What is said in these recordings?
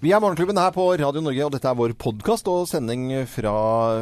Vi er Morgenklubben her på Radio Norge, og dette er vår podkast og sending fra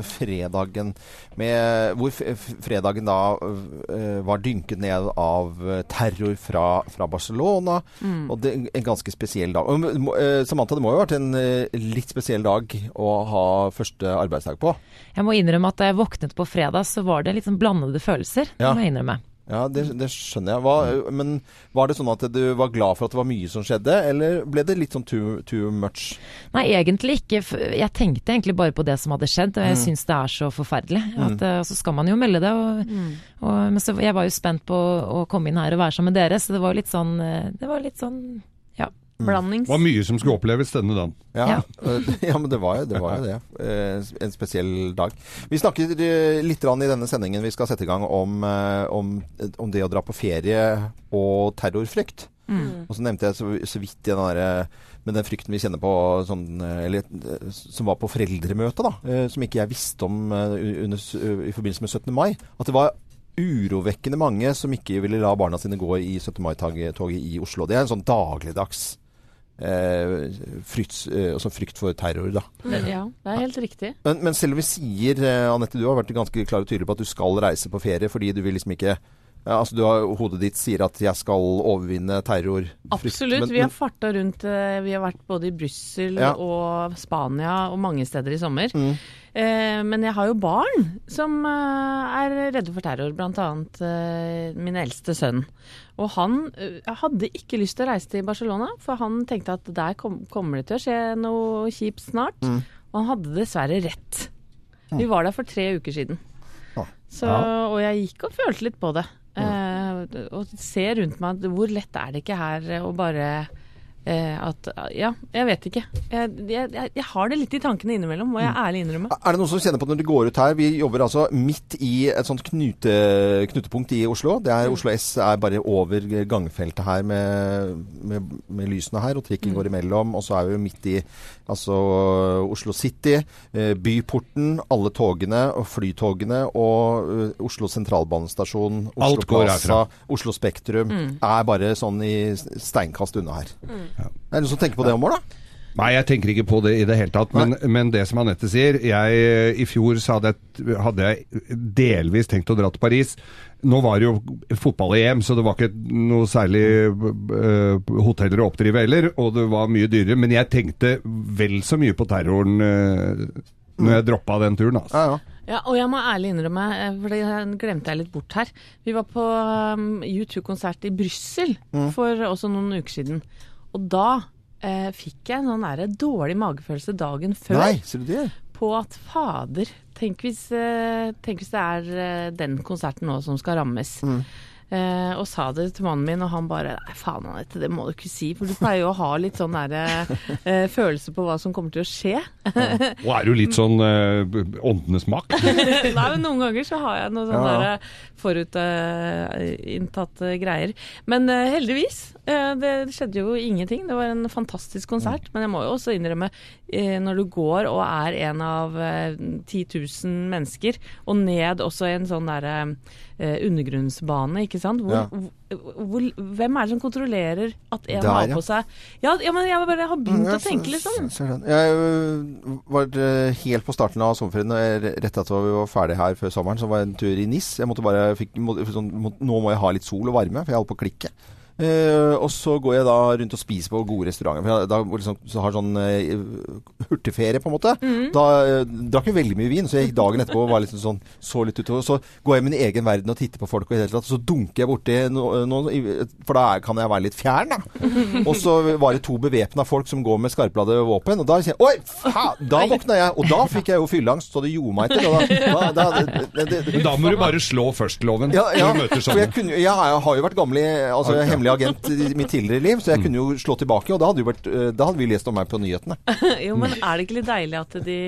fredagen. Med, hvor fredagen da uh, var dynket ned av terror fra, fra Barcelona. Mm. Og det, en ganske spesiell dag. Og, uh, Samantha, det må jo ha vært en uh, litt spesiell dag å ha første arbeidsdag på? Jeg må innrømme at da jeg våknet på fredag, så var det litt sånn blandede følelser. Ja. må jeg innrømme. Ja, det, det skjønner jeg. Hva, men var det sånn at du var glad for at det var mye som skjedde, eller ble det litt sånn too, too much? Nei, egentlig ikke. Jeg tenkte egentlig bare på det som hadde skjedd, og jeg mm. syns det er så forferdelig. At, mm. Så skal man jo melde det. Og, mm. og, men så, jeg var jo spent på å komme inn her og være sammen med dere, så det var litt sånn eh, Det var litt sånn Mm. Blandings. Det var mye som skulle oppleves denne dagen. Ja, ja men det var, det var jo det. Eh, en spesiell dag. Vi snakker eh, litt i denne sendingen vi skal sette i gang om, eh, om, om det å dra på ferie og terrorfrykt. Mm. Og så nevnte jeg så, så vidt den der, med den frykten vi kjenner på sånn, eller, som var på foreldremøtet, da, som ikke jeg visste om under, i forbindelse med 17. mai. At det var urovekkende mange som ikke ville la barna sine gå i 17. mai-toget i Oslo. Det er en sånn dagligdags Eh, frykt, eh, altså frykt, for terror, da. Ja, det er helt riktig. Men, men selv om vi sier, eh, Anette, du har vært ganske klar og tydelig på at du skal reise på ferie fordi du vil liksom ikke ja, altså du har, Hodet ditt sier at 'jeg skal overvinne terror'. Absolutt. Men, vi har farta rundt. Vi har vært både i Brussel ja. og Spania og mange steder i sommer. Mm. Eh, men jeg har jo barn som eh, er redde for terror, bl.a. Eh, min eldste sønn. Og han hadde ikke lyst til å reise til Barcelona, for han tenkte at der kommer det til å skje noe kjipt snart. Mm. Og han hadde dessverre rett. Vi var der for tre uker siden. Så, og jeg gikk og følte litt på det. Mm. og ser rundt meg hvor lett er det ikke her å bare Eh, at Ja, jeg vet ikke. Jeg, jeg, jeg, har det litt i tankene innimellom, må jeg mm. ærlig innrømme. Er det noen som kjenner på når de går ut her? Vi jobber altså midt i et sånt knute, knutepunkt i Oslo. Det er mm. Oslo S er bare over gangfeltet her med, med, med lysene her, og trikken mm. går imellom. Og så er vi jo midt i altså Oslo City, eh, Byporten, alle togene og flytogene og uh, Oslo sentralbanestasjon, Oslo Plaza, Oslo Spektrum mm. er bare sånn i steinkast unna her. Mm. Ja. Er det noen som tenker på det om år, da? Nei, jeg tenker ikke på det i det hele tatt. Men, men det som Anette sier jeg, I fjor så hadde jeg, hadde jeg delvis tenkt å dra til Paris. Nå var det jo fotball-EM, så det var ikke noe særlig uh, hoteller å oppdrive heller. Og det var mye dyrere. Men jeg tenkte vel så mye på terroren uh, når jeg droppa den turen. Altså. Ja, ja. Ja, og jeg må ærlig innrømme, eh, for det glemte jeg litt bort her. Vi var på um, U2-konsert i Brussel mm. for også noen uker siden. Og da eh, fikk jeg en sånn der dårlig magefølelse dagen før. Nei, ser du det? På at fader, tenk hvis, eh, tenk hvis det er eh, den konserten nå som skal rammes. Mm. Eh, og sa det til mannen min, og han bare Nei, faen Anette, det må du ikke si. For du pleier jo å ha litt sånn der, eh, følelse på hva som kommer til å skje. ja. Og er du litt sånn eh, åndenes makt? Nei, men noen ganger så har jeg noe sånn ja. forutinntatte greier. Men uh, heldigvis. Uh, det skjedde jo ingenting. Det var en fantastisk konsert. Mm. Men jeg må jo også innrømme, når du går og er en av 10 000 mennesker, og ned også i en sånn derre undergrunnsbane, ikke sant. Hvor, ja. hvor, hvem er det som kontrollerer at en Der, har på seg ja. ja, men jeg, bare, jeg har begynt ja, å tenke, liksom. Jeg var helt på starten av sommerferien, rett etter at vi var ferdig her før sommeren, så var jeg en tur i NIS. Jeg måtte bare fikk, må, sånn, må, Nå må jeg ha litt sol og varme, for jeg holdt på å klikke. Eh, og så går jeg da rundt og spiser på gode restauranter. For jeg, da liksom, så har sånn uh, hurtigferie, på en måte. Mm. Da uh, drakk jeg veldig mye vin, så jeg gikk dagen etterpå og var liksom sånn, så litt utover. Så går jeg i min egen verden og titter på folk, og i hele tatt, så dunker jeg borti noen, no, for da kan jeg være litt fjern, da. og så var det to bevæpna folk som går med skarpladde våpen, og da sier jeg Oi! Faen! Da våkna jeg! Og da fikk jeg jo fylleangst, så det gjorde meg til. Da, da, da, Men da må du bare slå først-loven ja, ja, For jeg, kunne, jeg, har jo vært gammel i altså, hemmelig hemmelig agent i mitt tidligere liv, så jeg kunne jo slå tilbake. Og da hadde, vært, eh, da hadde vi lest om meg på nyhetene. jo, men er det ikke litt deilig at de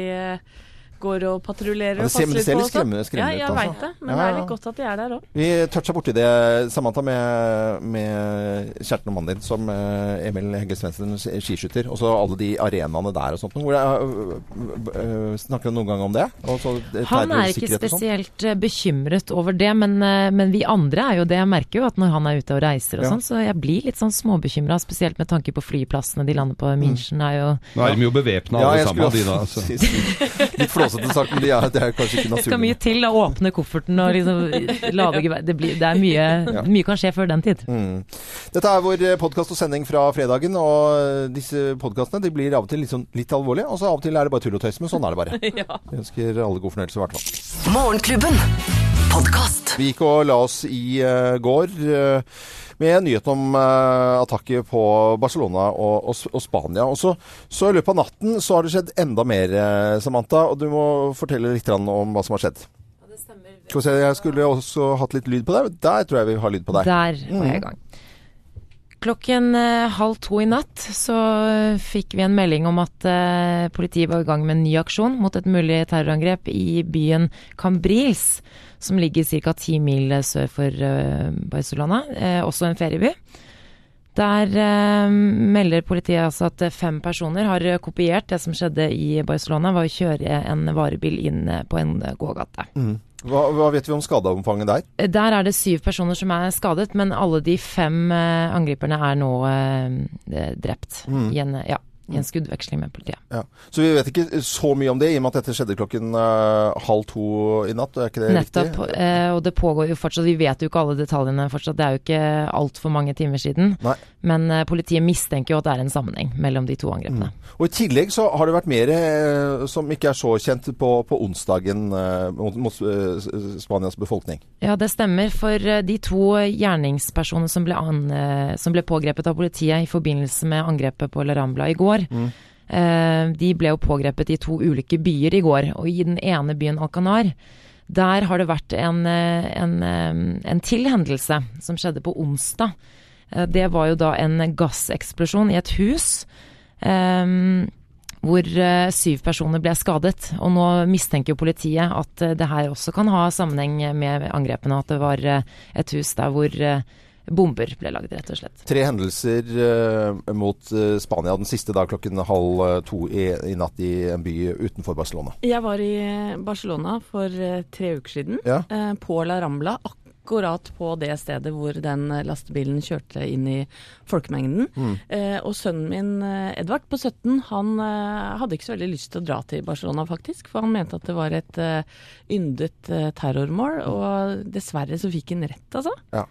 går og patruljerer Ja, og passer ser- passer det ser litt på. også. skremmende- skremmende ja, ut, jeg altså. veit det, men Ja, det er litt godt at de er der òg. Vi toucha borti det, Samantha, med, med kjæresten og mannen din som eh, Emil Hegge Svendsen, skiskytter. Og så alle de arenaene der og sånt. Hvor det, er- øh, snakker du noen gang om det? Og så Han er ikke sånn? spesielt eh, bekymret over det, men, eh, men vi andre er jo det. Jeg merker jo at når han er ute og reiser og Ja. sånn, så jeg blir litt sånn småbekymra. Spesielt med tanke på flyplassene de lander på. München er jo Nå er de jo bevæpna alle sammen, de da. altså. Litt flåsete sagt, men de er, det er kanskje ikke Det skal mye til å åpne kofferten og liksom lade gevær. Det, blir- det er mye Mye kan skje før den tid. Mm. Dette er vår podkast og sending fra fredagen, og disse podkastene de blir av og til litt, sånn, litt alvorlige. Og så av og til er det bare tull og tøys, men sånn er det bare. Ja. Vi ønsker alle god fornøyelse i hvert fall. Morgenklubben. Vi gikk og la oss i uh, går eh, med nyhet om uh, attakket på Barcelona og, og, og Spania. Og så, så i løpet av natten så har det skjedd enda mer, eh, Samantha. Og du må fortelle litt om hva som har skjedd. Skal vi se, Jeg skulle også hatt litt lyd på deg. Der tror jeg vi har lyd på deg. Der var jeg i gang. Klokken eh, halv to i natt så eh, fikk vi en melding om at eh, politiet var i gang med en ny aksjon mot et mulig terrorangrep i byen Cambrils, som ligger ca. ti mil sør for eh, Barcelona, eh, også en ferieby. Der eh, melder politiet altså at fem personer har kopiert det som skjedde i Barcelona ved å kjøre en varebil inn eh, på en gågate. Mm. Hva, hva vet vi om skadeomfanget der? Der er det syv personer som er skadet, men alle de fem eh, angriperne er nå eh, drept Mm. i, en, ja, i en skuddveksling med politiet. Ja. Så vi vet ikke så mye om det, i og med at dette skjedde klokken uh, halv to i natt. Er ikke det Nettopp. riktig? Nettopp, og det pågår jo fortsatt, vi vet jo ikke alle detaljene fortsatt, det er jo ikke altfor mange timer siden. Nei. Men eh, politiet mistenker jo at det er en sammenheng mellom de to angrepene. Og I tillegg så har det vært mer eh, som ikke er så kjent på, på onsdagen eh, mot, mot eh, Spanias befolkning. Ja, det stemmer. For eh, de to gjerningspersonene som ble, an, eh, som ble pågrepet av politiet i forbindelse med angrepet på La Rambla i går, eh, de ble jo pågrepet i to ulike byer i går. Og i den ene byen, Alcanar, der har det vært en, eh, en, eh, en til hendelse som skjedde på onsdag. Det var jo da en gasseksplosjon i et hus. Um, hvor syv personer ble skadet. Og nå mistenker jo politiet at det her også kan ha sammenheng med angrepene. At det var et hus der hvor bomber ble lagd, rett og slett. Tre hendelser eh, mot eh, Spania. Den siste da klokken halv eh, to i, i natt i en by utenfor Barcelona. Jeg var i Barcelona for eh, tre uker siden, Ja. eh, på La Rambla. Akkurat på det stedet hvor den lastebilen kjørte inn i folkemengden. Mm. Eh, og sønnen min eh, Edvard på 17, han eh, hadde ikke så veldig lyst til å dra til Barcelona, faktisk. For han mente at det var et eh, yndet eh, terrormål. Og dessverre så fikk han rett, altså. Ja.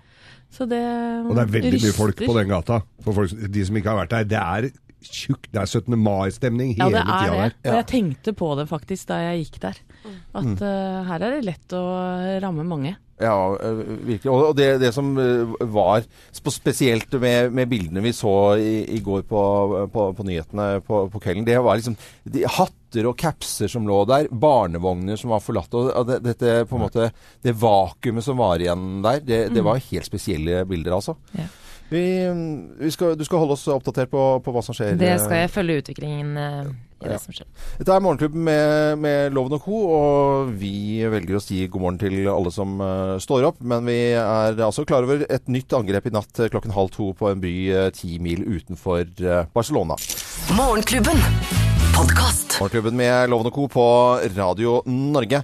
Så det Og det er veldig mye folk på den gata. For folk, de som ikke har vært der. Det er tjukt. Det er 17. mai-stemning Ja, hele det er tida det. der. Og jeg tenkte på det faktisk da jeg gikk der. At eh, her er det lett å ramme mange. Ja, øh, virkelig. Og det, det som øh, var spesielt med, med bildene vi så i, i går på, på, på nyhetene på, på kvelden, det var liksom de hatter og capser som lå der, barnevogner som var forlatt. Og, og det, dette på en måte Det vakuumet som var igjen der, det, det var helt spesielle bilder, altså. Ja. Vi, vi skal, du skal holde oss oppdatert på, på hva som skjer. Det skal jeg følge utviklingen eh, i Ja. det som skjer. Dette er Morgenklubben med, med Loven og Co. Og vi velger å si god morgen til alle som uh, står opp. Men vi er altså klar over et nytt angrep i natt eh, klokken halv to på en by eh, ti mil utenfor uh, Barcelona. Morgenklubben. Podkast. Morgenklubben med Loven og Co. på Radio Norge.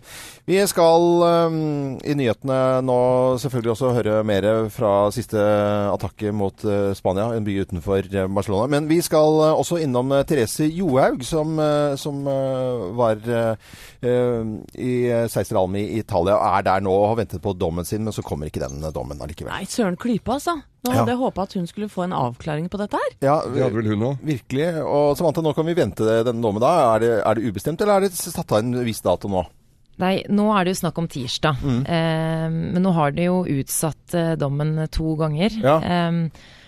Vi skal um, i nyhetene nå selvfølgelig også høre mer fra siste attakke mot uh, Spania, en by utenfor eh, Barcelona. Men vi skal uh, også innom uh, Therese Johaug, som, som var eh, eh, i Seiser Alm i Italia, og er der nå og har ventet på dommen sin, men så kommer ikke den dommen allikevel. Nei, søren klype, altså. Nå hadde jeg håpa at hun skulle få en avklaring på dette her. Ja, Det hadde vel hun òg. Virkelig. Og Samantha, nå kan vi vente denne dommen da? Er det, er det ubestemt, eller er det satt av en viss dato nå? Nei, nå er det jo snakk om tirsdag. Mm. Eh, men nå har de jo utsatt eh, dommen to ganger. Ja. Eh,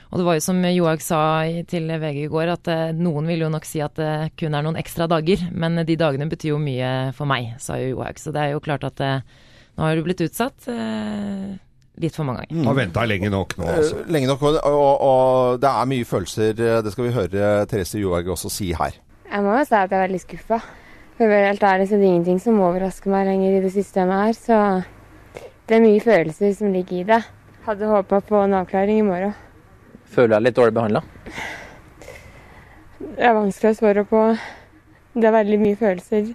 og det var jo som Johaug sa til VG i går, at eh, noen vil jo nok si at det kun er noen ekstra dager. Men de dagene betyr jo mye for meg, sa jo Johaug. Så det er jo klart at eh, nå har du blitt utsatt eh, litt for mange ganger. Har venta lenge nok nå, altså. Eh, Lenge nok, og, og, og det er mye følelser. eh, Det skal vi høre Therese Johaug også si her. Jeg må jo si at jeg er veldig skuffa. For å være helt ærlig så er det ingenting som overrasker meg lenger i det systemet her, så det er mye følelser som ligger i det. Hadde håpa på en avklaring i morgen. Føler du deg litt dårlig behandla? Det er vanskelig å svare på. Det er veldig mye følelser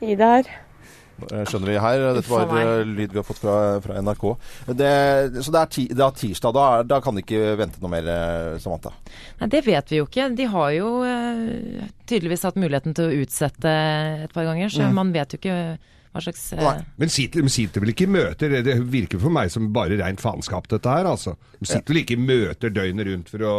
i det her. Eh, Skjønner vi her. Dette var eh, lyd vi har fått fra, fra NRK. Det, så det er, ti, det er tirsdag. Da, da kan de ikke vente noe mer, eh, Samantha. Nei, det vet vi jo ikke. De har jo eh, tydeligvis hatt muligheten til å utsette et par ganger, så man vet jo ikke hva slags eh, Nei. Men sitter, sitter vel ikke i møter? Det- virker for meg som bare rent faenskap, dette her. altså. De sitter vel ikke i møter døgnet rundt for å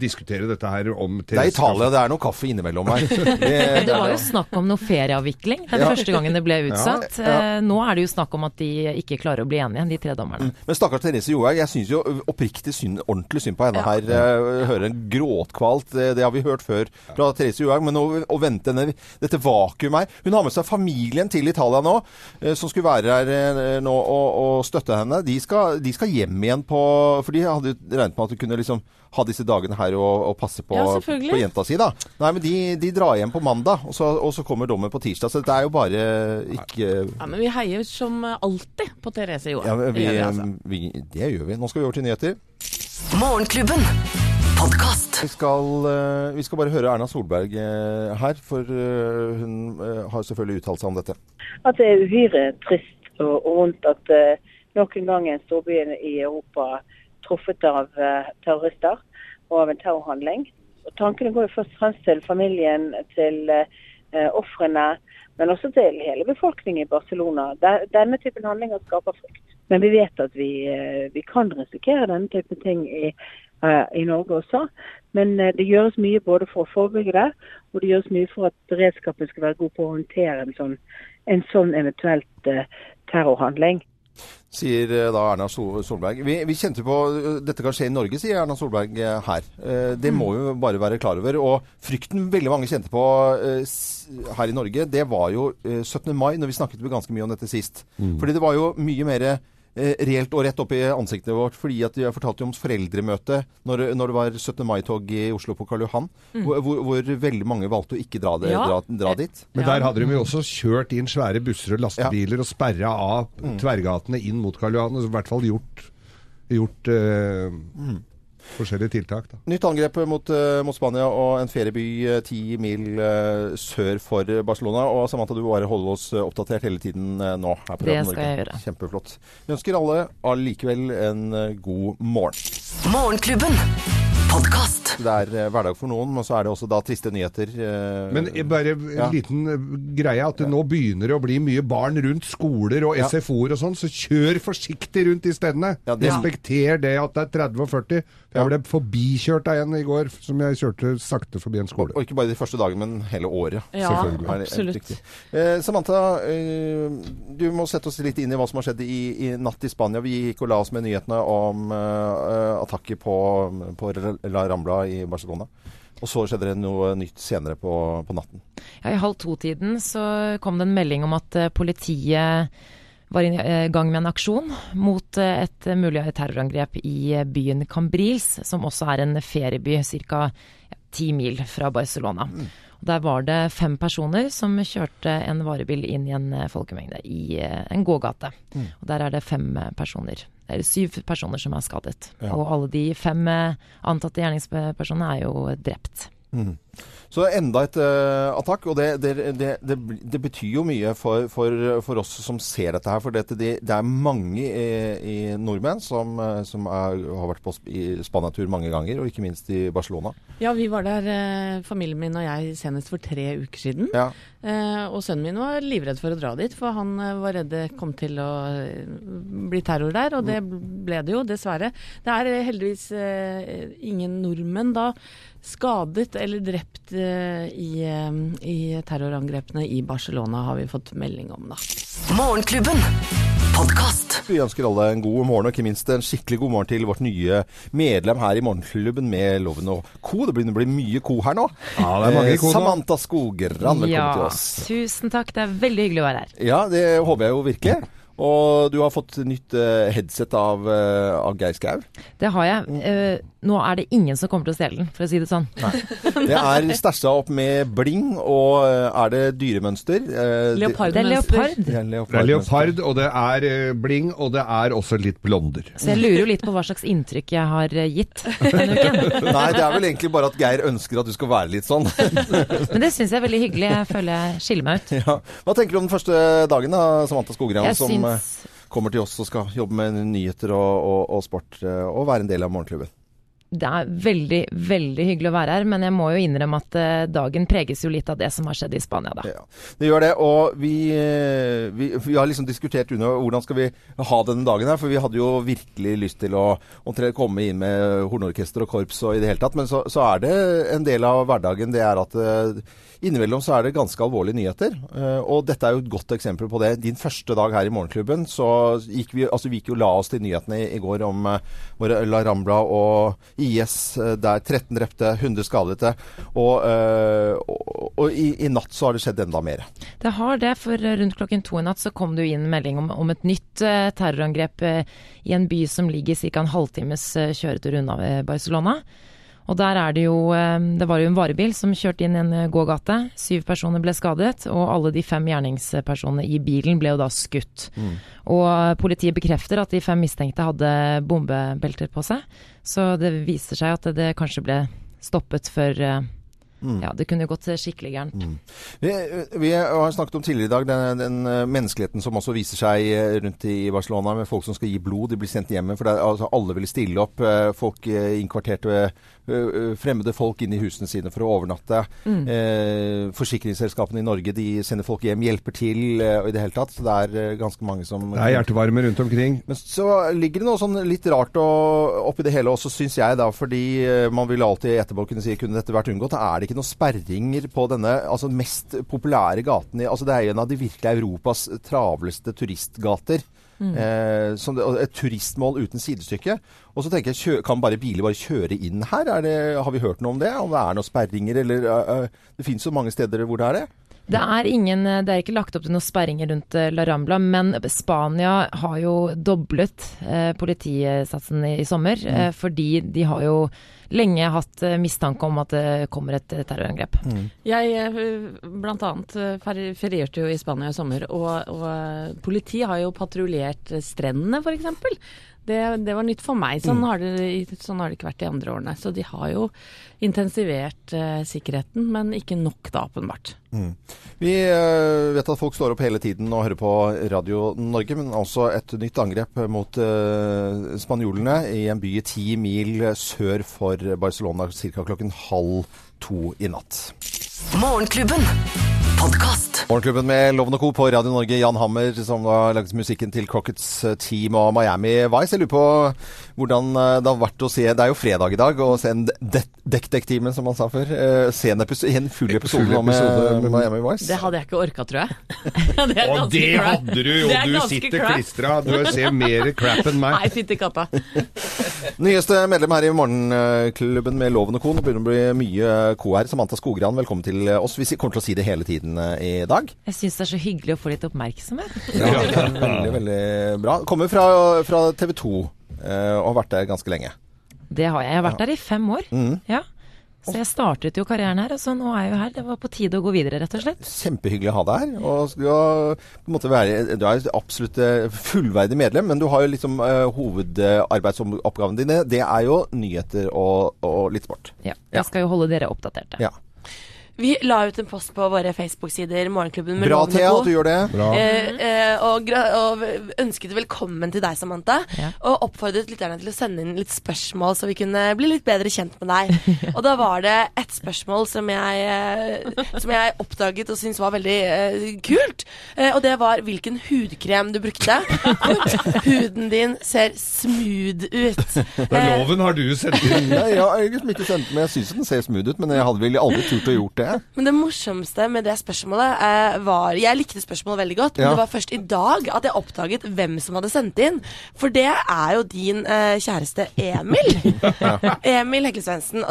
diskutere dette her om Det er Italia, det er noe kaffe innimellom her. Det, Men det var jo snakk om noe ferieavvikling den Ja. første gangen det ble utsatt. Ja, ja. Eh, Nå er det jo snakk om at de ikke klarer å bli enige, de tre dommerne. Men stakkars Therese Johaug, jeg syns jo oppriktig synd, ordentlig synd på henne her. Jeg hører en gråtkvalt, eh, det har vi hørt før fra Therese Johaug. Men å, å vente denne, dette vakuumet her Hun har med seg familien til Italia nå, eh, som skulle være her eh, nå og, og støtte henne. De skal, de skal hjem igjen på For de hadde regnet med at de kunne liksom ha disse dagene her og, og passe på, Ja, på jenta si, da. Nei, men de, de drar hjem på mandag, og så, og så kommer dommen på tirsdag. Så det er jo bare ikke Ja, men vi heier som alltid på Therese Johaug. ja, vi, Det gjør vi, altså. vi, det gjør vi. Nå skal vi over til nyheter. Morgenklubben. Podkast. Vi skal, eh, vi skal bare høre Erna Solberg eh, her, for eh, hun har selvfølgelig uttalt seg om dette. at det er uhyre trist og, vondt at nok en gang en storby i Europa truffet av terrorister og av en terrorhandling. Og tankene går jo først og fremst til familien, til ofrene, men også til hele befolkningen i Barcelona. Denne typen handlinger skaper frykt. Men vi vet at vi, eh, vi kan risikere denne typen ting i, i Norge også. Men eh, det gjøres mye både for å forebygge det, og det gjøres mye for at beredskapen skal være god på å håndtere en sånn, en sånn eventuelt eh, terrorhandling. Sier eh, da Erna Solberg. Vi, vi kjente på eh, dette kan skje i Norge, sier Erna Solberg eh, her. Eh, Det må vi jo bare være klar over. Og frykten veldig mange kjente på eh, her i Norge, det var jo eh, 17. mai, når vi snakket ganske mye om dette sist. Fordi det var jo mye mer eh, reelt og rett opp i ansiktet vårt. Fordi at jeg fortalte jo om foreldremøte når, når det var 17. mai-tog i Oslo på Karl Johan. Hvor, hvor, hvor veldig mange valgte å ikke dra, det, Ja. dra, dra dit. Men der hadde de jo også kjørt inn svære busser og lastebiler og sperra av tverrgatene inn mot Karl Johan. Og i hvert fall gjort, gjort eh, forskjellige tiltak. da. Nytt angrep mot, eh, mot Spania og en ferieby eh, ti mil eh, sør for Barcelona. Og Samantha, du bare holde oss oppdatert hele tiden nå. Her på Det skal Norge. jeg gjøre. Kjempeflott. Vi ønsker alle allikevel en god morgen. Morgenklubben. Podcast. Det er hverdag for noen, men så er det også da triste nyheter. Men bare en Ja. liten greie at det nå begynner det å bli mye barn rundt skoler og Ja. SFO-er og sånn, så kjør forsiktig rundt de stedene. Ja, det- Respekter det at det er 30 og 40. Jeg ble forbikjørt av en i går som jeg kjørte sakte forbi en skole. og ikke bare de første dagene, men hele året. Ja, absolutt. Eh, Samantha, eh, du må sette oss litt inn i hva som har skjedd i, i natt i Spania. Vi gikk og la oss med nyhetene om eh, attakket på, på La Rambla i Barcelona. Og så skjedde det noe nytt senere på, på natten. Ja, I halv to-tiden så kom det en melding om at eh, politiet var i eh, gang med en aksjon mot eh, et mulig terrorangrep i eh, byen Cambrils, som også er en ferieby ca. ti mil fra Barcelona. Der var det fem personer som kjørte en varebil inn i en folkemengde i en gågate. Og Der er det fem personer. personer, eller syv personer som er skadet. Ja. Og alle de fem antatte gjerningspersonene er jo drept. Så enda et uh, attakk, og det, det, det, det, betyr jo mye for, for, for oss som ser dette her. For dette, det, det er mange i, i nordmenn som, eh, som er, har vært på Spanatur Spania-tur mange ganger, og ikke minst i Barcelona. Ja, vi var der, eh, familien min og jeg, senest for tre uker siden. Ja. Eh, og sønnen min var livredd for å dra dit, for han eh, var redd det kom til å eh, bli terror der. Og det ble det jo, dessverre. Det er eh, heldigvis eh, ingen nordmenn da skadet eller drept eh, i, eh, i terrorangrepene i Barcelona, har vi fått melding om, da. Morgenklubben. Podcast. Vi ønsker alle en god morgen, og ikke minst en skikkelig god morgen til vårt nye medlem her i Morgenklubben med Loven og co. Det begynner å bli mye co her nå. Ja, det er mange Eh, nå. Samantha Skogran, velkommen ja, til oss. tusen takk. Det er veldig hyggelig å være her. Ja, det håper jeg jo virkelig. Og du har fått nytt uh, headset av, uh, av Geir Skau. Det har jeg. Eh, nå er det ingen som kommer til å stjele den, for å si det sånn. Det er stæsja opp med bling, og eh, er det dyremønster? Leopard. Det er leopard. Det er Det er leopard, og det er eh, bling, og det er også litt blonder. Så jeg lurer jo litt på hva slags inntrykk jeg har eh, gitt denne uken. Nei, det er vel egentlig bare at Geir ønsker at du skal være litt sånn. Men det syns jeg er veldig hyggelig. Jeg føler jeg skiller meg ut. Ja. Hva tenker du om den første dagen, da, Samantha Skogran, Jeg som syns- eh, kommer til oss og skal jobbe med nyheter og, og, og sport, eh, og være en del av morgenklubben? Det er veldig, veldig hyggelig å være her, men jeg må jo innrømme at eh, dagen preges jo litt av det som har skjedd i Spania, da. Ja, det gjør det. Og vi, eh, vi, vi har liksom diskutert under hvordan skal vi ha denne dagen her. For vi hadde jo virkelig lyst til å omtrent komme inn med hornorkester og korps og i det hele tatt. Men så, så er det en del av hverdagen det er at eh, innimellom så er det ganske alvorlige nyheter. Eh, og dette er jo et godt eksempel på det. Din første dag her i Morgenklubben, så gikk vi, altså vi gikk jo la oss til nyhetene i, i går om våre hvor La Rambla og IS eh, der 13 drepte, 100 skadete. Og, eh, og, og i, i natt så har det skjedd enda mer. Det har det, for rundt klokken to i natt så kom det jo inn melding om, om et nytt eh, terrorangrep eh, i en by som ligger ca. en halvtimes eh, kjøretur unna eh, Barcelona. Og der er det jo eh, Det var jo en varebil som kjørte inn i en eh, gågate. Syv personer ble skadet, og alle de fem gjerningspersonene i bilen ble jo da skutt. Og eh, politiet bekrefter at de fem mistenkte hadde bombebelter på seg. Så det viser seg at det, det kanskje ble stoppet for Mm. Ja, det kunne gått skikkelig gærent. Vi, vi har snakket om tidligere i dag den, den eh, menneskeligheten som også viser seg eh, rundt i Barcelona, med folk som skal gi blod. De blir sendt hjemme. For det, altså, alle vil stille opp. eh, Folk eh, innkvarterte eh, fremmede folk inn i husene sine for å overnatte. Eh, forsikringsselskapene i Norge de sender folk hjem, hjelper til eh, og i det hele tatt. Så det er eh, ganske mange som Det er hjertevarme rundt omkring. men så ligger det noe sånn litt rart oppi det hele også, syns jeg, da. Fordi eh, man vil alltid etterpå kunne si kunne dette vært unngått. Er det ikke noen sperringer på denne altså mest populære gaten i Altså det er en av de virkelig Europas travleste turistgater. Eh, som det, et turistmål uten sidestykke. Og så tenker jeg, kan bare biler bare kjøre inn her? Er det, har vi hørt noe om det? Om det er noen sperringer, eller eh, Det finnes jo mange steder hvor det er det. Det er, ingen, det er ikke lagt opp til noen sperringer rundt eh, La Rambla, men Spania har jo doblet eh, politisatsen i, i sommer. Eh, fordi de har jo lenge hatt eh, mistanke om at det kommer et terrorangrep. Mm. Jeg bl.a. eh, ferierte jo i Spania i sommer, og, og eh, politiet har jo patruljert eh, strendene f.eks. Det, det var nytt for meg. Sånn, har det, sånn har det ikke vært de andre årene. Så de har jo intensivert eh, sikkerheten, men ikke nok da, åpenbart. Vi eh, vet at folk står opp hele tiden og hører på Radio Norge, men også et nytt angrep mot eh, spanjolene i en by ti mil sør for Barcelona ca. klokken halv to i natt. Morgenklubben. Podcast. Morgenklubben med Loven og Co. på Radio Norge. Jan Hammer som har laget musikken til Crockets eh, Team og Miami Vice. Jeg lurer på hvordan eh, det har vært å se Det er jo fredag i dag, å se en dekk-dekk-time, som man sa før. Eh, Se en, en full episode Full nå med, med- Miami Vice. Det hadde jeg ikke orka, tror jeg. det Og det crap. hadde du jo! Er Du sitter klistra. Du ser mer crap enn meg. Nei, fytti katta. Nyeste medlem her i Morgenklubben med Loven og Co. Det begynner å bli mye co her. Samantha Skogran, velkommen til oss. Vi kommer til å si det hele tiden eh, i dag. Jeg syns det er så hyggelig å få litt oppmerksomhet. Ja, det er veldig, veldig bra. Kommer fra, fra TV 2 eh, og har vært der ganske lenge. Det har jeg. Jeg har vært der i fem år. Mm. Ja. Så jeg startet jo karrieren her, og så nå er jeg jo her. Det var på tide å gå videre, rett og slett. Kjempehyggelig å ha deg her. Og en måte være, du er absolutt eh, fullverdig medlem, men du har jo liksom uh, hovedarbeidsoppgavene dine. Det er jo nyheter og, og litt sport. Ja. Ja. Jeg skal jo holde dere oppdaterte. Ja. Vi la ut en post på våre Facebook-sider, Morgenklubben med Bra, Loven Thea, at du gjør det. Eh, eh, og, og ønsket velkommen til deg, Samantha. Ja. Og oppfordret lytterne til å sende inn litt spørsmål, så vi kunne bli litt bedre kjent med deg. og da var det et spørsmål som jeg, eh, som jeg oppdaget og syntes var veldig eh, kult. Eh, og det var hvilken hudkrem du brukte. Huden din ser smooth ut. Det er loven har du sendt inn. Nei, jeg har liksom ikke sendt men jeg syns den ser smooth ut, men jeg hadde vel aldri turt å gjort det skje. Men det morsomste med det spørsmålet eh, var Jeg likte spørsmålet veldig godt, men Ja. det var først i dag at jeg oppdaget hvem som hadde sendt inn. For det er jo din eh, kjæreste Emil. Emil Hekle Svendsen.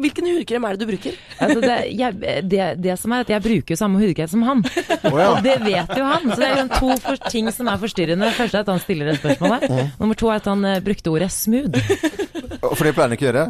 Hvilken hudkrem er det du bruker? Altså det, jeg, det, det som er at jeg bruker jo samme hudkrem som han. ja. Og det vet jo han. Så det er liksom to for, ting som er forstyrrende. Det første er at han stiller det spørsmålet. Nummer to er at han eh, brukte ordet smooth. For det pleier han ikke å gjøre.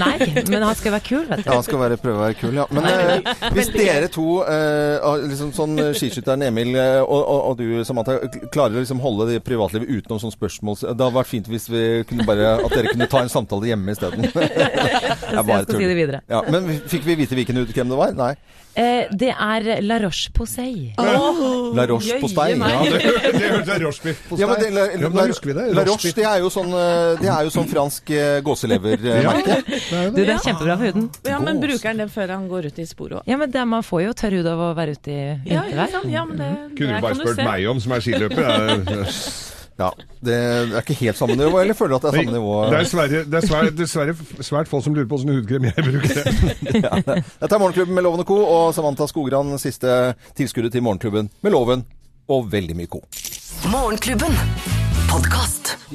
Nei, men han skal være kul, vet du. Ja, han skal være, prøve å være kul, ja. Men eh, hvis dere to, eh, liksom sånn eh, skiskytteren Emil eh, og, og, og du Samantha, klarer å liksom holde det privatlivet utenom sånne spørsmål Det hadde vært fint hvis vi kunne bare, at dere kunne ta en samtale hjemme isteden. Jeg skal si det videre. Ja, men fikk vi vite hvilken hudkrem det var? Nei. Eh, det er La Roche-Posay. La Roche-Posay. Ja, det, det hørtes Ja, men det, la, la, la, da husker vi det. La Roche, det er jo sånn, eh, det er jo sånn fransk eh, gåselevermerke. Du, det er kjempebra for huden. Ja, men bruker han det før han går ut i sporet òg? Ja, men det, man får jo tørr hud av å være ute i Ja, vintervær. Ja, Ja, men det, Kunne du bare spurt meg om, som er skiløper. Ja, det er ikke helt samme nivå, eller føler du at det er samme nivå? Det er svære, det er svært, dessverre svært få som lurer på åssen hudkrem jeg bruker. Ja, Dette er Morgenklubben med Loven og Co. og Samantha Skogran, siste tilskuddet til Morgenklubben med Loven og veldig mye co. Morgenklubben.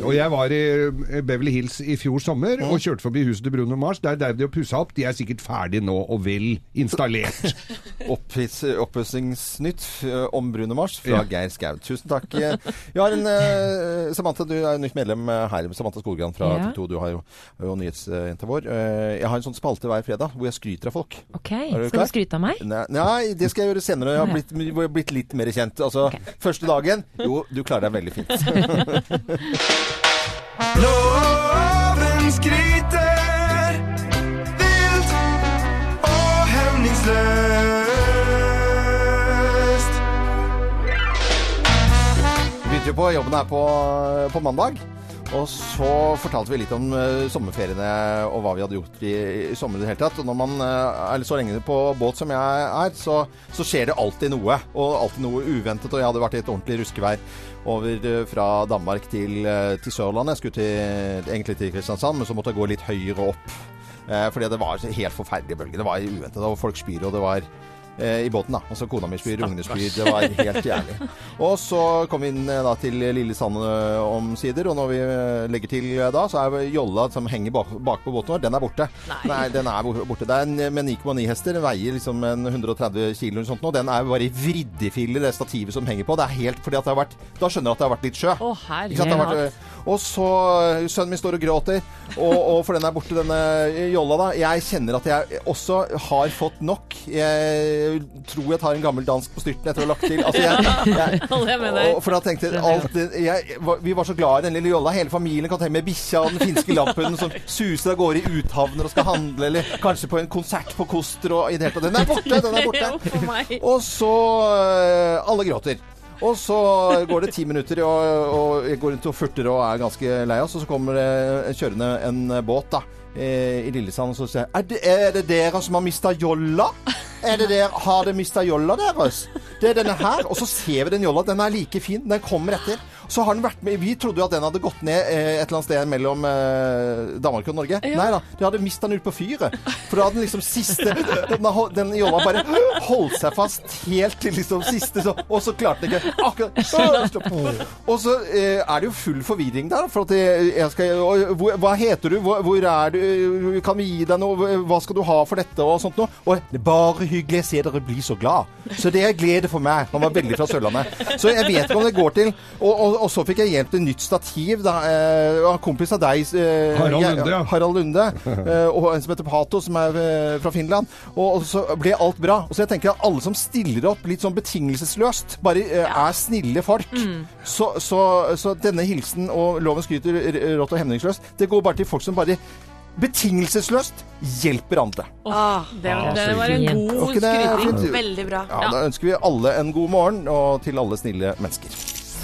Og jeg var i eh, Beverly Hills i fjor sommer og kjørte forbi huset til Bruno Mars. Der drev de og pussa opp. De er sikkert ferdige nå og vel installert. Oppussingsnytt eh, om Bruno Mars fra Ja. Geir Skau. Tusen takk. Eh, en uh, Samantha, du er nytt medlem her. Samantha Skogran fra Ja. TV 2. Du har jo, jo nyhetsjenta vår. Jeg har en sånn spalte hver fredag hvor jeg skryter av folk. Ok, du skal du skryte av meg? Nei, nei, det skal jeg gjøre senere. Jeg har blitt, jeg har blitt litt mer kjent. Altså, Første dagen Jo, du klarer deg veldig fint. Loven skryter vilt og hemningsløst. begynte jo på jobben her på, på mandag. Og så fortalte vi litt om uh, sommerferiene og hva vi hadde gjort i, i sommer i det hele tatt. Og når man uh, er så lenge på båt som jeg er, så, så skjer det alltid noe. Og alltid noe uventet. Og jeg hadde vært i et ordentlig ruskevær over uh, fra Danmark til, til Sørlandet. Jeg skulle til, egentlig til Kristiansand, men så måtte jeg gå litt høyere opp. Fordi det var helt forferdelige bølger. Det var uventet. Og folk spyr, og det var i båten, da. Altså kona mi spyr, ungene spyr. Det var helt jævlig. Og så kom vi inn eh, da til Lille Sand omsider, og når vi eh, legger til eh, da, så er jolla som henger bak, bak på båten vår, den er borte. Nei. den er borte. Det er en eh, med 9,9 hester, den veier liksom en 130 kilo eller sånt nå. Den er bare i vriddefiller, det stativet som henger på. Det er helt fordi at det har vært Da skjønner du at det har vært litt sjø. Å, Ikke eh, og så eh, Sønnen min står og gråter, og, og for den er borte, denne jolla, da. Jeg kjenner at jeg også har fått nok. Jeg tror jeg tar en gammel dansk på styrten etter å ha lagt til. Altså, jeg, jeg, og for da tenkte alt jeg, Vi var så glad i den lille jolla. Hele familien kan ta med bikkja og den finske lappen som suser av gårde i uthavner og skal handle, eller kanskje på en konsert på Koster og i det hele tatt. Den er borte! Den er borte. Og så øh, Alle gråter. Og så går det ti minutter, og, og jeg går rundt og furter og er ganske lei oss. Og så kommer det kjørende en båt da, i Lillesand og så sier er det, er det dere som har mista jolla? Er det der, har dere mista jolla deres? Det er denne her. Og så ser vi den jolla. Den er like fin. Den kommer etter. Så har den vært med Vi trodde jo at den hadde gått ned eh, et eller annet sted mellom eh, Danmark og Norge. Nei da. De hadde mista den ut på fyret. For da hadde den liksom siste Den, den jolla bare holdt seg fast helt til liksom siste, så, og så klarte den ikke akkurat Og så eh, er det jo full forvirring der. For at jeg, jeg skal, hva heter du? Hvor, hvor er du? Kan vi gi deg noe? Hva skal du ha for dette? Og sånt noe. Og det er bare hyggelig. Jeg ser dere blir så glad. Så det er glede for meg. Han var veldig fra Sørlandet. Så jeg vet ikke om det går til. Og, og, og så fikk jeg hjelp til nytt stativ. Da, eh, av en kompis av deg. Eh, Harald Lunde, ja. Harald Lunde. eh, og en som heter Pato, som er eh, fra Finland. Og, og så ble alt bra. Og så jeg tenker at alle som stiller opp litt sånn betingelsesløst, bare eh, er snille folk. Så, så, så denne hilsen og loven skryter rått og hemningsløst, det går bare til folk som bare betingelsesløst hjelper andre. Oh, Det, Ah, det var en god Var skryting. veldig bra. Ja, Da ønsker vi alle en god morgen, og til alle snille mennesker.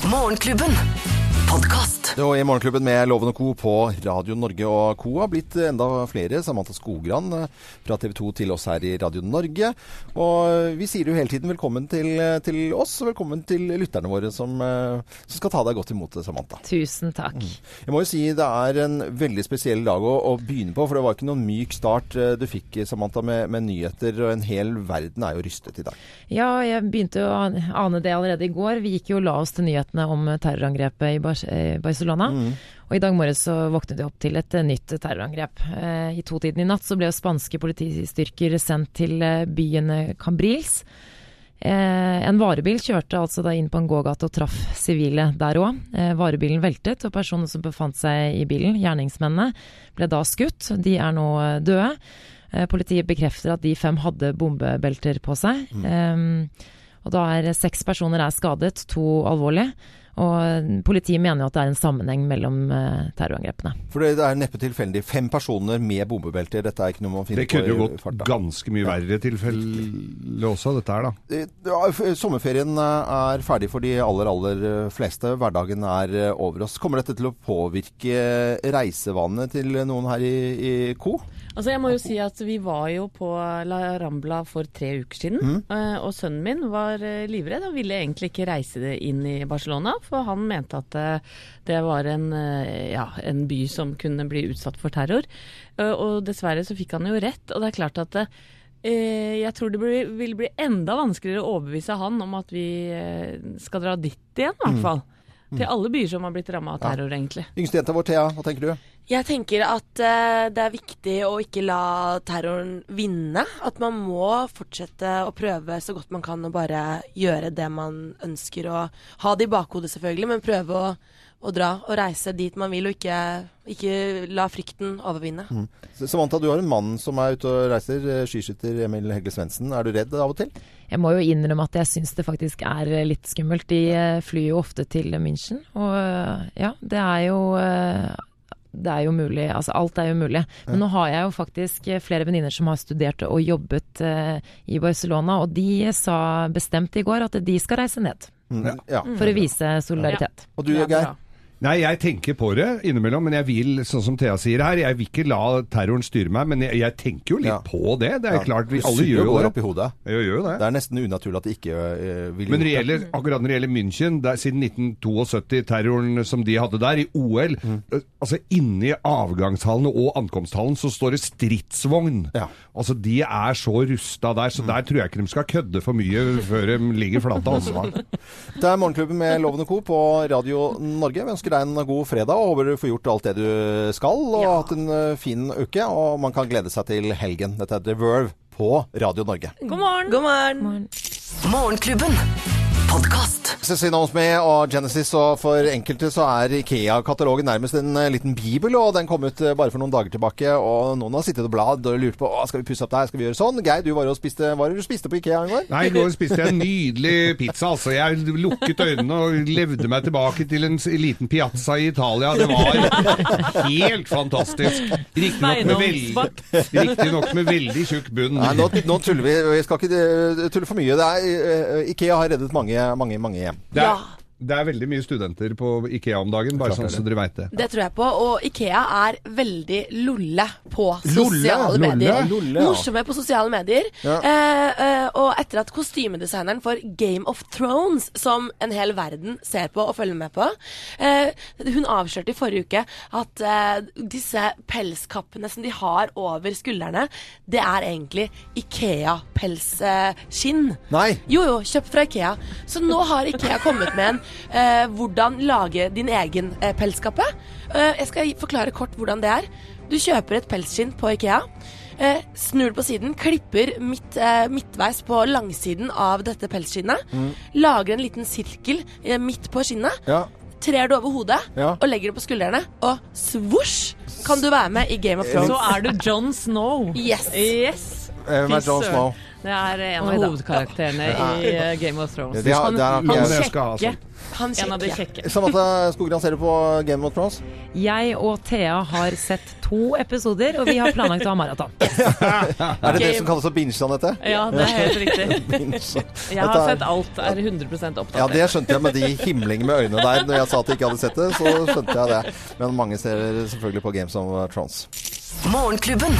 Morgenklubben. Podkast. I Morgenklubben med Loven og Co. på Radio Norge og Co. har blitt enda flere. Samantha Skogran eh, fra TV 2 til oss her i Radio Norge. Og vi sier jo hele tiden velkommen til, til oss, og velkommen til lytterne våre som, eh, som skal ta deg godt imot, Samantha. Tusen takk. Jeg må jo si det er en veldig spesiell dag å, å begynne på, for det var ikke noen myk start eh, du fikk, Samantha, med, med nyheter. Og en hel verden er jo rystet i dag. Ja, jeg begynte å ane det allerede i går. Vi gikk jo og la oss til nyhetene om terrorangrepet i Bar eh, Barcelona. Og i dag morges så våknet de opp til et eh, nytt terrorangrep. Eh, I totiden i natt så ble jo spanske politistyrker sendt til byen Cambrils. Eh, en varebil kjørte altså da inn på en gågate og traff sivile der òg. Eh, varebilen veltet, og personene som befant seg i bilen, gjerningsmennene, ble da skutt. De er nå døde. Eh, politiet bekrefter at de fem hadde bombebelter på seg. Eh, og da er seks personer er skadet, to alvorlig. Og politiet mener jo at det er en sammenheng mellom eh, terrorangrepene. For det er neppe tilfeldig. Fem personer med bombebelter. Dette er ikke noe man finner på i farta. Det kunne jo gått farta. ganske mye verre tilfelle også, dette her, da. Eh, Ja, sommerferien eh, er ferdig for de aller, aller fleste. Hverdagen er over oss. Kommer dette til å påvirke reisevanene til noen her i, i Co? Altså jeg må jo si at Vi var jo på La Rambla for tre uker siden. Mm. eh, Og sønnen min var eh, livredd. og ville egentlig ikke reise inn i Barcelona. For han mente at eh, det var en, ja, en by som kunne bli utsatt for terror. Og dessverre så fikk han jo rett. Og det er klart at jeg tror det vil bli enda vanskeligere å overbevise han om at vi skal dra dit igjen, i hvert Mm. Til alle byer som har blitt ramma av Ja. terror, egentlig. Yngste jenta vår, Thea, hva tenker du? Jeg tenker at uh, det er viktig å ikke la terroren vinne. At man må fortsette å prøve så godt man kan å bare gjøre det man ønsker. Og ha det i bakhodet, selvfølgelig, men prøve å, å dra og reise dit man vil, og ikke, ikke la frykten overvinne. Mm. Samantha, du har en mann som er ute og reiser. eh, Skiskytter Emil Hegge Svendsen. Er du redd av og til? Jeg må jo innrømme at jeg syns det faktisk er eh, litt skummelt. De eh, flyr jo ofte til München, og ja, det er jo det er jo mulig, altså alt er jo mulig. Men nå har jeg jo faktisk flere venninner som har studert og jobbet eh, i Barcelona, og de sa bestemt i går at de skal reise ned. Mm. Ja. For å vise solidaritet. Og du, Geir? Nei, jeg tenker på det innimellom, men jeg vil, sånn som Thea sier her, jeg vil ikke la terroren styre meg, men jeg, jeg tenker jo litt Ja. på det. Det er Ja. klart, vi alle gjør jo det. opp i hodet. Jeg gjør det. Det er nesten unaturlig at de ikke eh, vil Men det gjelder, akkurat når det gjelder München, der, siden 1972, terroren som de hadde der, i OL Mm. eh, Altså inni avgangshallene og ankomsthallen så står det stridsvogn. Ja. Altså De er så rusta der, så der tror jeg ikke de skal kødde for mye før de ligger flate. Altså. Det er Morgenklubben med Loven og Co. på Radio Norge. Vi ønsker deg en god fredag og håper du får gjort alt det du skal. Og hatt en eh, fin uke. Og man kan glede seg til helgen. Dette er The Verve på Radio Norge. God morgen! God morgen! Morgenklubben. Podkast. Cecilie Osme og Genesis, og for enkelte så er Ikea-katalogen nærmest en eh, liten bibel, og den kom ut eh, bare for noen dager tilbake, og noen har sittet og bladd og lurt på å, skal vi pusse opp der, skal vi gjøre sånn? Geir, du var jo og spiste, hva var det du spiste på Ikea i går? Nei, i går spiste jeg en nydelig pizza. altså. Jeg lukket øynene og levde meg tilbake til en liten piazza i Italia. Det var helt fantastisk. Riktignok med, veld... Riktignok med veldig tjukk bunn. Nei, nå, nå tuller vi. Vi skal ikke eh, tulle for mye. Det er, Ikea har reddet mange, mange, mange hjem. Det er, Ja. Det er veldig mye studenter på Ikea om dagen, bare sånn så dere veit det. Det tror jeg på. Og Ikea er veldig lolle på sosiale Lolle? medier. Lolle, ja. Morsomme på sosiale medier. Ja. Eh, eh, og etter at kostymedesigneren for Game of Thrones, som en hel verden ser på og følger med på, eh, hun avslørte i forrige uke at eh, disse pelskappene som de har over skuldrene, det er egentlig Ikea-pelsskinn. Nei! Jo, jo, kjøpt fra Ikea. Så nå har Ikea kommet med en eh, hvordan lage din egen eh, pelskappe. Eh, jeg skal forklare kort hvordan det er. Du kjøper et pelsskinn på Ikea. Eh, snur det på siden, klipper midt, eh, midtveis på langsiden av dette pelsskinnet. Lager en liten sirkel eh, midt på skinnet. Ja. Trer det over hodet Ja. og legger det på skuldrene. Og svosj kan du være med i Game of Thrones. Så er du John Snow. Yes. Yes. Er John. Snow? Det er en av hovedkarakterene hovedkarakterene i Game of Thrones. Det har- det er, han, han jeg- Kjekke. Han En av de kjekke. Samantha Skogran, ser du på Game of Thrones? Jeg og Thea har sett to episoder, og vi har planlagt å ha maraton. Er det det som kalles å binge, Anette? Ja, det er helt riktig. Jeg har sett alt, er 100 opptatt. Ja, det skjønte jeg med de himlingene med øynene der. Når jeg sa at jeg ikke hadde sett det, så skjønte jeg det. Men mange ser selvfølgelig på Games of Thrones. Morgenklubben.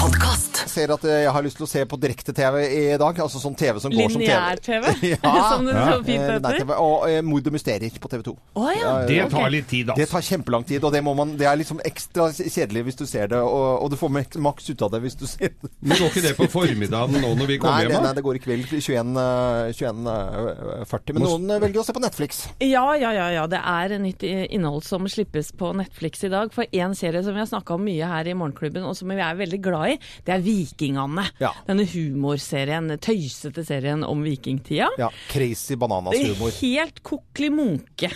Podkast. Ser at jeg har lyst til å se på direkte-TV i dag. Altså sånn TV som går som TV. Lineær-TV, Ja. som det så fint Eh, nei, heter. Og eh, Mord og mysterier på TV 2. Oh, ja. Det tar litt tid, altså. Det tar kjempelang tid, og det, må man, det er liksom ekstra kjedelig hvis du ser det. Og, og du får mak- maks ut av det hvis du ser det. Men går ikke det på formiddagen nå når vi Nei, kommer det, hjem? nei, det går i kveld 21, eh, 21.40. Men noen eh, velger å se på Netflix. Ja, ja, ja, ja. Det er nytt eh, innhold som slippes på Netflix i dag. For én serie som vi har snakka om mye her i Morgenklubben, og som vi er veldig glad i, det er Vikingane. Ja. Denne humorserien, tøysete serien om vikingtida. Ja, Crazy bananas-humor. Helt kokkelig munke.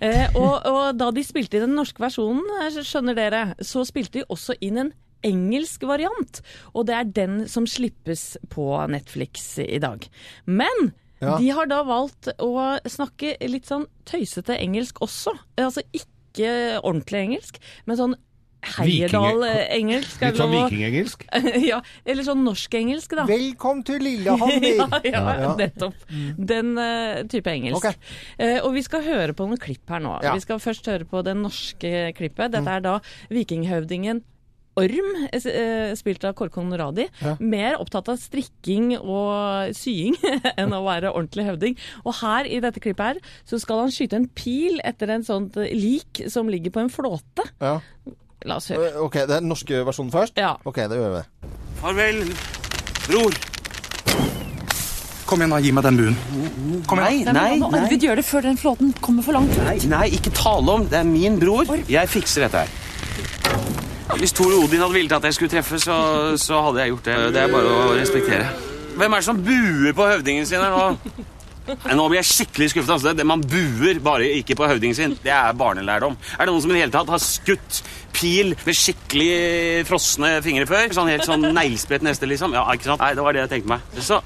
Eh, og, og da de spilte i den norske versjonen, eh, skjønner dere, så spilte de også inn en engelsk variant. Og det er den som slippes på Netflix i dag. Men Ja. de har da valgt å snakke litt sånn tøysete engelsk også. Altså ikke ordentlig engelsk, men sånn Heierdal-engelsk. Litt sånn vikingengelsk? ja, eller sånn norsk-engelsk, da. Velkommen til Lillehammer! ja, ja, Ja. nettopp. Den uh, type engelsk. Ok. Uh, og vi skal høre på noen klipp her nå. Ja. Vi skal først høre på det norske klippet. Dette er da vikinghøvdingen Orm, eh, spilt av Korkon Ja. Mer opptatt av strikking og sying enn å være ordentlig høvding. Og her i dette klippet her, så skal han skyte en pil etter en sånt lik som ligger på en flåte. Ja. La oss høre. Eh, Ok, det er den norske versjonen først? Ja. Ok, det gjør vi. Farvel, bror. Kom igjen, da. Gi meg den buen. Kom igjen. Nei, nei, Arvid gjør det før den flåten kommer for langt. Nei, nei, ikke tale om. Det er min bror. Jeg fikser dette her. Hvis Tor Odin hadde villet at jeg skulle treffe, så, så hadde jeg gjort det. Det er bare å respektere. Hvem er det som buer på høvdingen sin her nå? Nei, Nå blir jeg skikkelig skuffet. Altså. Det, man buer bare ikke på høvdingen sin. Det er barnelærdom. Er det noen som i det hele tatt har skutt pil med skikkelig frosne fingre før? Sånn helt sånn neglesprett neste, liksom? Ja, ikke sant? Nei, det var det jeg tenkte meg. Så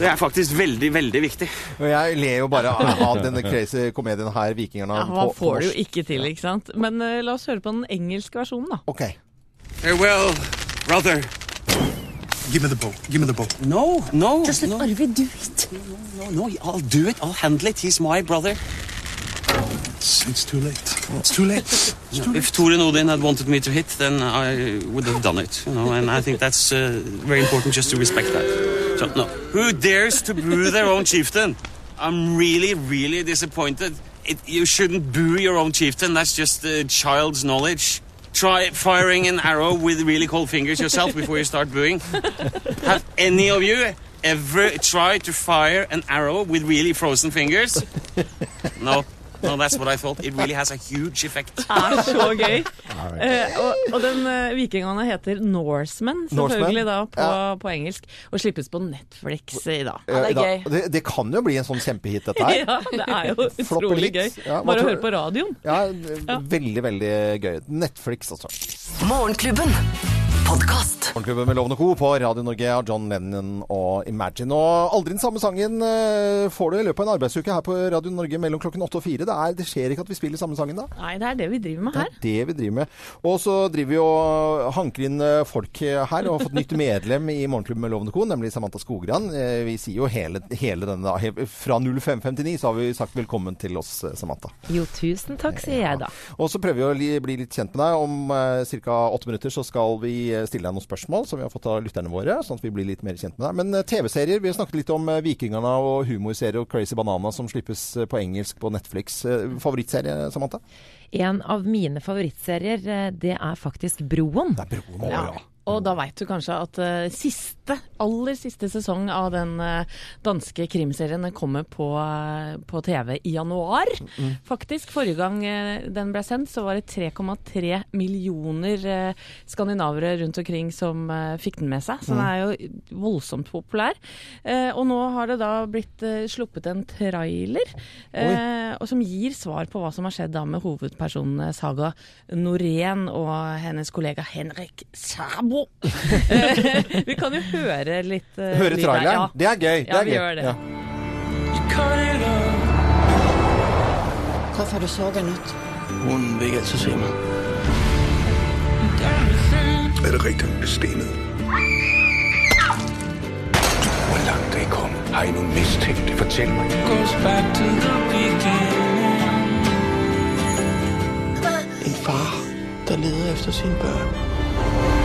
det er faktisk veldig, veldig viktig. Jeg ler jo bare av denne crazy komedien her, 'Vikingerne'. Ja, på- man får det jo ikke til, ikke sant. Men uh, la oss høre på den engelske versjonen, da. Ok. Farewell, brother. Give me the boat. Give me the boat. No, no. Just let no. Arvid do it. No, no, I'll do it. I'll handle it. He's my brother. It's, it's too late. It's too late. It's too late. If Thorin Odin had wanted me to hit, then I would have done it. You know, and I think that's uh, very important just to respect that. So, no. Who dares to boo their own chieftain? I'm really, really disappointed. It, you shouldn't boo your own chieftain. That's just uh, child's knowledge. Try firing an arrow with really cold fingers yourself before you start booing. Have any of you ever tried to fire an arrow with really frozen fingers? No. No, that's what I thought. It really has a huge effect. er så gøy. Eh, og, og den uh, vikingene heter Norsemen, selvfølgelig da, på, Ja. på engelsk. Og slippes på Netflix i dag. Eh, det er gøy. Det, det kan jo bli en sånn kjempehit, dette her. Ja, det er jo utrolig gøy. Ja, Bare å høre på radioen. Ja, veldig, veldig gøy. Netflix, altså. Morgenklubben. Podkast. Morgenklubben med Lovende Co. på Radio Norge av John Lennon og Imagine. Og aldri den samme sangen eh, får du i løpet av en arbeidsuke her på Radio Norge mellom klokken åtte og fire. Det, er, det skjer ikke at vi spiller samme sangen da. Nei, det er det vi driver med her. Det er det vi driver med. Og så driver vi og hanker inn eh, folk her, og har fått nytt medlem i Morgenklubben med Lovende Co., nemlig Samantha Skogran. Eh, Vi sier jo hele, hele denne da. Fra 0559 så har vi sagt velkommen til oss, eh, Samantha. Jo, tusen takk, sier jeg da. Og så prøver vi å bli litt kjent med deg. Om uh, ca. åtte minutter så skal vi eh, stille deg noen spørsmål som vi har fått av lytterne våre, sånn at vi blir litt mer kjent med deg. Men eh, TV-serier, vi har snakket litt om Vikingene Vikingerne og humorserier og Crazy Banana som slippes eh, på engelsk på Netflix. Eh, favorittserie, Samantha? En av mine favorittserier, eh, det er faktisk Broen. Det er Broen. Ja. Og da veit du kanskje at uh, siste, aller siste sesong av den uh, danske krimserien kommer på, uh, på TV i januar. Faktisk. Forrige gang den ble sendt, så var det 3,3 millioner skandinavere rundt omkring som fikk den med seg. Så den er jo voldsomt populær. Og nå har det da blitt sluppet en trailer og som gir svar på hva som har skjedd da med hovedpersonen Saga Norén og hennes kollega Henrik Sabo. Wow. Vi kan jo høre litt uh, Høre traileren. Ja. Det er gøy. Det Ja, er vi gøy. gjør det. Ja. Hvorfor har du ut? Hun vil ikke se meg. Er det riktig bestemt? Hvor langt er jeg kommet? Har jeg noen mistenkte? Fortell meg. En far, der leder efter sine børn.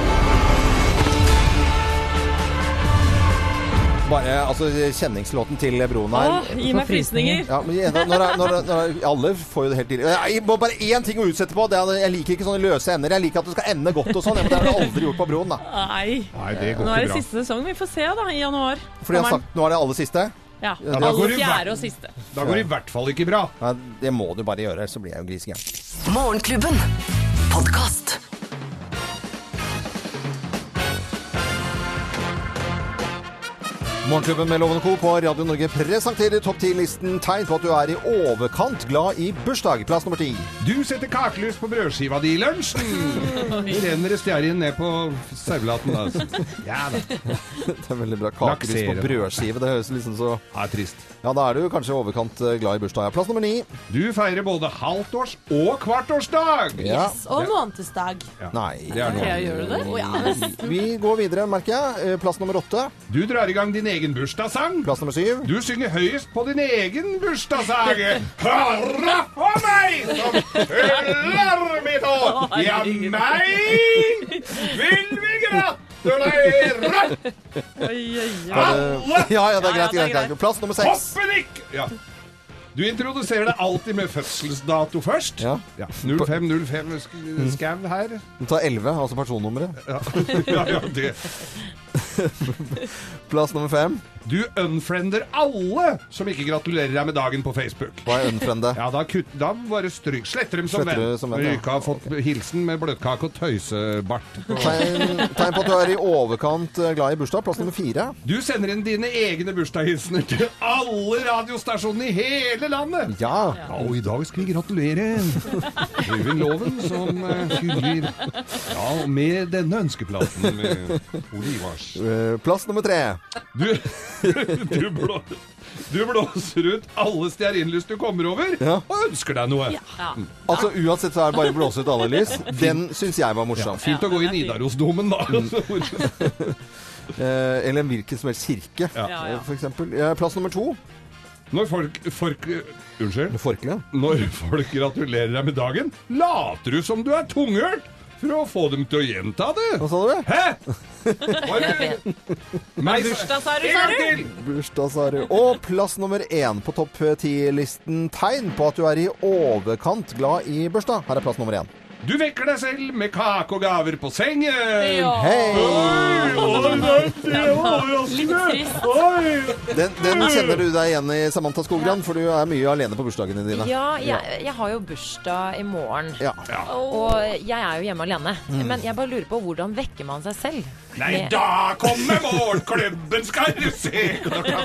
Bare altså, kjenningslåten til broen her. Åh, gi meg frysninger. Ja, men når, når, når, alle får jo det helt til. Jeg må bare én ting å utsette på. Det er, jeg liker ikke sånne løse ender. Jeg liker at det skal ende godt og sånn. Men det har du aldri gjort på broen, da. Nei. Nei, det går Nå er det bra. siste sesong. Vi får se da, i januar. Fordi jeg har sagt, nå er det aller siste. Ja. Ja, da går og siste. Da går det i hvert fall ikke bra. Ja, det må du bare gjøre, så blir jeg jo grisegæren. Morgenklubben. Podkast. Morgenklubben med Loven Co. på Radio Norge presenterer topp 10-listen tegn på at du er i overkant glad i bursdag. Plass nummer ti. Du setter kakelys på brødskiva di i lunsjen. Renner stearin ned på saulaten. da. Ja da. Det er veldig bra. Kakelys på brødskive. Det høres liksom så Ja, trist. Ja, da er du kanskje i overkant eh, glad i bursdag. Ja, Plass nummer ni. Du feirer både halvtårs- og kvartårsdag. Ja. Yes, og månedsdag. Nei. Det er noe. Ja, gjør du det? Oh, ja, nesten. Vi går videre, merker jeg. Eh, Plass nummer åtte. Du drar i gang din egen bursdagssang. Plass nummer syv. Du synger høyest på din egen bursdagssang. Hurra for meg som fyller mitt år! Ja, meg vil vi oi. Alle! Ja, ja, det er greit. Ja, ja, det er greit, greit. Plass nummer seks. Hoppenikk! Ja. Du introduserer deg alltid med fødselsdato først. Ja. 0505 sk- skau her. Du tar elleve, altså personnummeret. Ja. ja, ja, det. Plass nummer fem. Du unfriender alle som ikke gratulerer deg med dagen på Facebook. Hva er unfriende? Ja, da, kutt, da bare stryk. Sletter dem som venn. som venn, ja. ikke har fått hilsen med bløtkake og tøysebart. Tegn, tegn på at du er i overkant eh, glad i bursdag. Plass nummer fire. Du sender inn dine egne bursdagshilsener til alle radiostasjonene i hele landet. Ja. Ja, og i dag skal vi gratulere Øyvind Loven som hyller Ja, med denne ønskeplaten med Ole Ivars. Eh, Plass nummer tre. Du, du, blå, du blåser ut alle stearinlys du kommer over, Ja. og ønsker deg noe. Altså Uansett så er det bare å blåse ut alle lys. Den syns jeg var morsom. Fint å gå i Nidarosdomen, da. Eh, eller en hvilken som helst kirke, Ja. Ja, ja. eh, Plass nummer to. Når folk, folk Unnskyld. Forkle. Når folk gratulerer deg med dagen, later du som du er tunghørt for å få dem til å gjenta det. Hva sa du? Hæ? Bursdag, sa du, sa du? Bursdag, sa du. Og plass nummer én på topp ti-listen. Tegn på at du er i overkant glad i bursdag. Her er plass nummer én. Du vekker deg selv med kake og gaver på sengen. Ja. Hei! Litt Oi. Den, den kjenner du deg igjen i, Samantha Skogran, for du er mye alene på bursdagene dine. Ja, jeg, jeg har jo bursdag i morgen. Ja. Og jeg er jo hjemme alene. Mm. Men jeg bare lurer på hvordan vekker man seg selv? Nei, Med- da kommer morgenklubben, skal du se! Klokka Ja,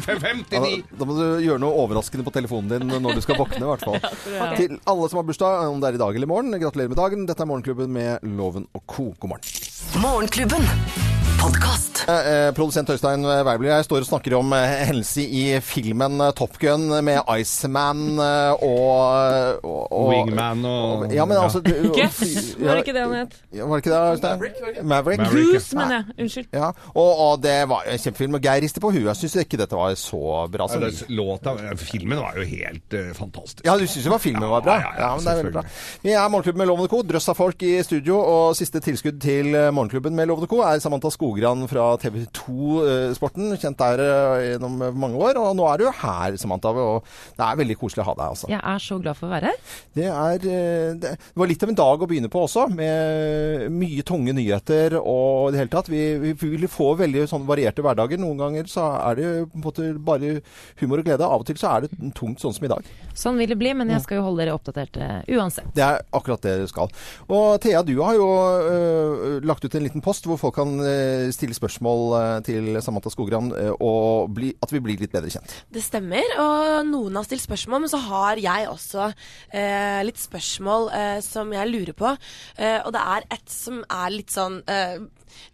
05.59. da må du gjøre noe overraskende på telefonen din når du skal våkne, i hvert fall. Ja. Til alle som har bursdag, om det er i dag eller i morgen, gratulerer med dagen. Dette er Morgenklubben med Loven og co. God morgen. Morgenklubben. Podkast. Eh, eh, produsent Øystein Weibli, jeg står og snakker om helse hendelse i filmen eh, Top Gun med Iceman eh, og, og, og Wingman og Ja, men altså du, Guts, var det ikke det han het? Ja, var det ikke det, Øystein? Maverick. Maverick. Goose, mener jeg. Unnskyld. Ja, og, og det var en kjempefilm. Og Geir rister på huet. Jeg syns ikke dette var så bra som ja, låta, filmen var jo helt uh, fantastisk. Ja, du syns jo filmen var bra? Ja, ja, ja, men det er veldig bra. Vi er Morgenklubben med Lovende Co. Drøss av folk i studio, og siste tilskudd til eh, Morgenklubben med Lovende Co. er Samantha Skogran fra TV 2-sporten. Kjent der eh, gjennom mange år. Og nå er du her, Samantha. Og det er veldig koselig å ha deg, altså. Jeg er så glad for å være her. Det, er, eh, det var litt av en dag å begynne på også, med mye tunge nyheter og i det hele tatt. Vi, vi vil få veldig sånn varierte hverdager. Noen ganger så er det på en måte bare humor og glede. Av og til så er det tungt, sånn som i dag. Sånn vil det bli, men jeg skal jo holde dere oppdaterte uansett. Det er akkurat det du skal. Og Thea, du har jo øh, lagt ut en liten post hvor folk kan øh, eh, stille spørsmål eh, til Samantha Skogran, eh, og bli, at vi blir litt bedre kjent. Det stemmer, og noen har stilt spørsmål, men så har jeg også eh, litt spørsmål eh, som jeg lurer på. Eh, og det er et som er litt sånn eh,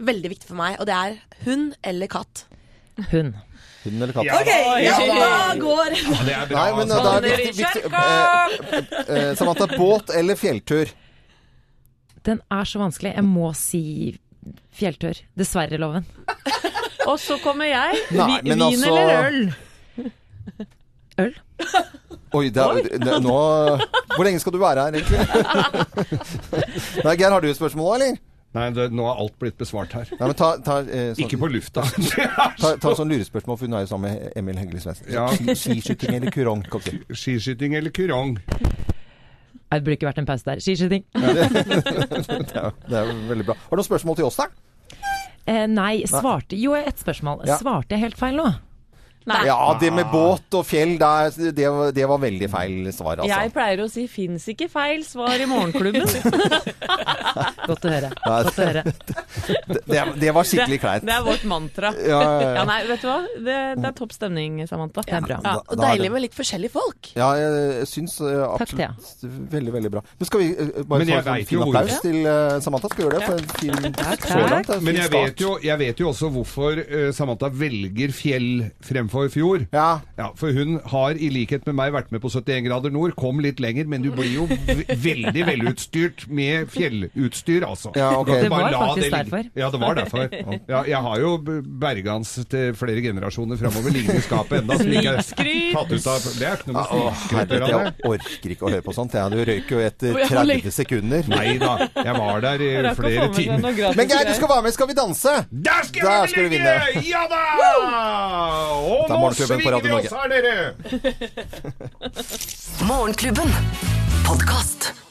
veldig viktig for meg, og det er hund eller katt. Hund. Hund eller katt? Ok, ja, da går Nei, men da er det viktig, viktig eh, eh, Samantha, båt eller fjelltur? Den er så vanskelig. Jeg må si fjelltur. Dessverre, Loven. Og så kommer jeg. Nei, Vi- Vin altså- eller øl? Øl? Oi, det er, det, nå Hvor lenge skal du være her, egentlig? Nei, Geir, har du et spørsmål, eller? Nei, det, nå er alt blitt besvart her. Nei, men ta, ta, eh, sånn, Ikke på lufta. ta, ta sånn lurespørsmål, for hun er jo sammen med Emil Hengeli Svendsen. Ja. Skiskyting eller kurong? Skiskyting eller kurong? Det burde ikke vært en pause der. Skiskyting. det, er, det er veldig bra. Har du noen spørsmål til oss, da? Eh, nei, svarte Jo, ett spørsmål. Ja. Svarte jeg helt feil nå? Ja, det med båt og fjell, det, det, det var veldig feil svar, altså. Jeg pleier å si 'fins ikke feil svar i Morgenklubben'. Godt å høre. Godt å høre. Det, det, det var skikkelig kleint. Det er vårt mantra. Ja, ja, ja. nei, vet du hva? Det, det er topp stemning, Samantha. Det er bra. Ja, Da- og deilig med litt forskjellige folk. Ja, jeg syns Takk, absolutt veldig, veldig bra. Men skal vi uh, bare få en vet fin applaus til uh, Samantha? Skal vi gjøre det? For en fin Takk, så langt. en fin Men jeg vet, jo, jeg vet jo også hvorfor Samantha velger fjell fremfor fjord. Ja. Ja, For hun har i likhet med meg vært med på 71 grader nord, kom litt lenger, men du blir jo ve- veldig velutstyrt med fjellutstyr, altså. Ja, okay. Det var faktisk det derfor. Ja, det var derfor. Ja, jeg har jo bergans til flere generasjoner framover liggende i skapet enda. Snikskryt! Det er ikke noe snikskryt å jeg orker ikke å høre på sånt. Jeg, du røyk jo etter Å, ja, hvor lenge- 30 sekunder. Nei da, jeg var der i flere timer. Men Geir, du skal være med Skal vi danse! Der skal, Der vi skal du vinne. Ja da! Og Dette er nå Morgenklubben på svinger Radio vi oss her, dere! Morgenklubben. Podkast.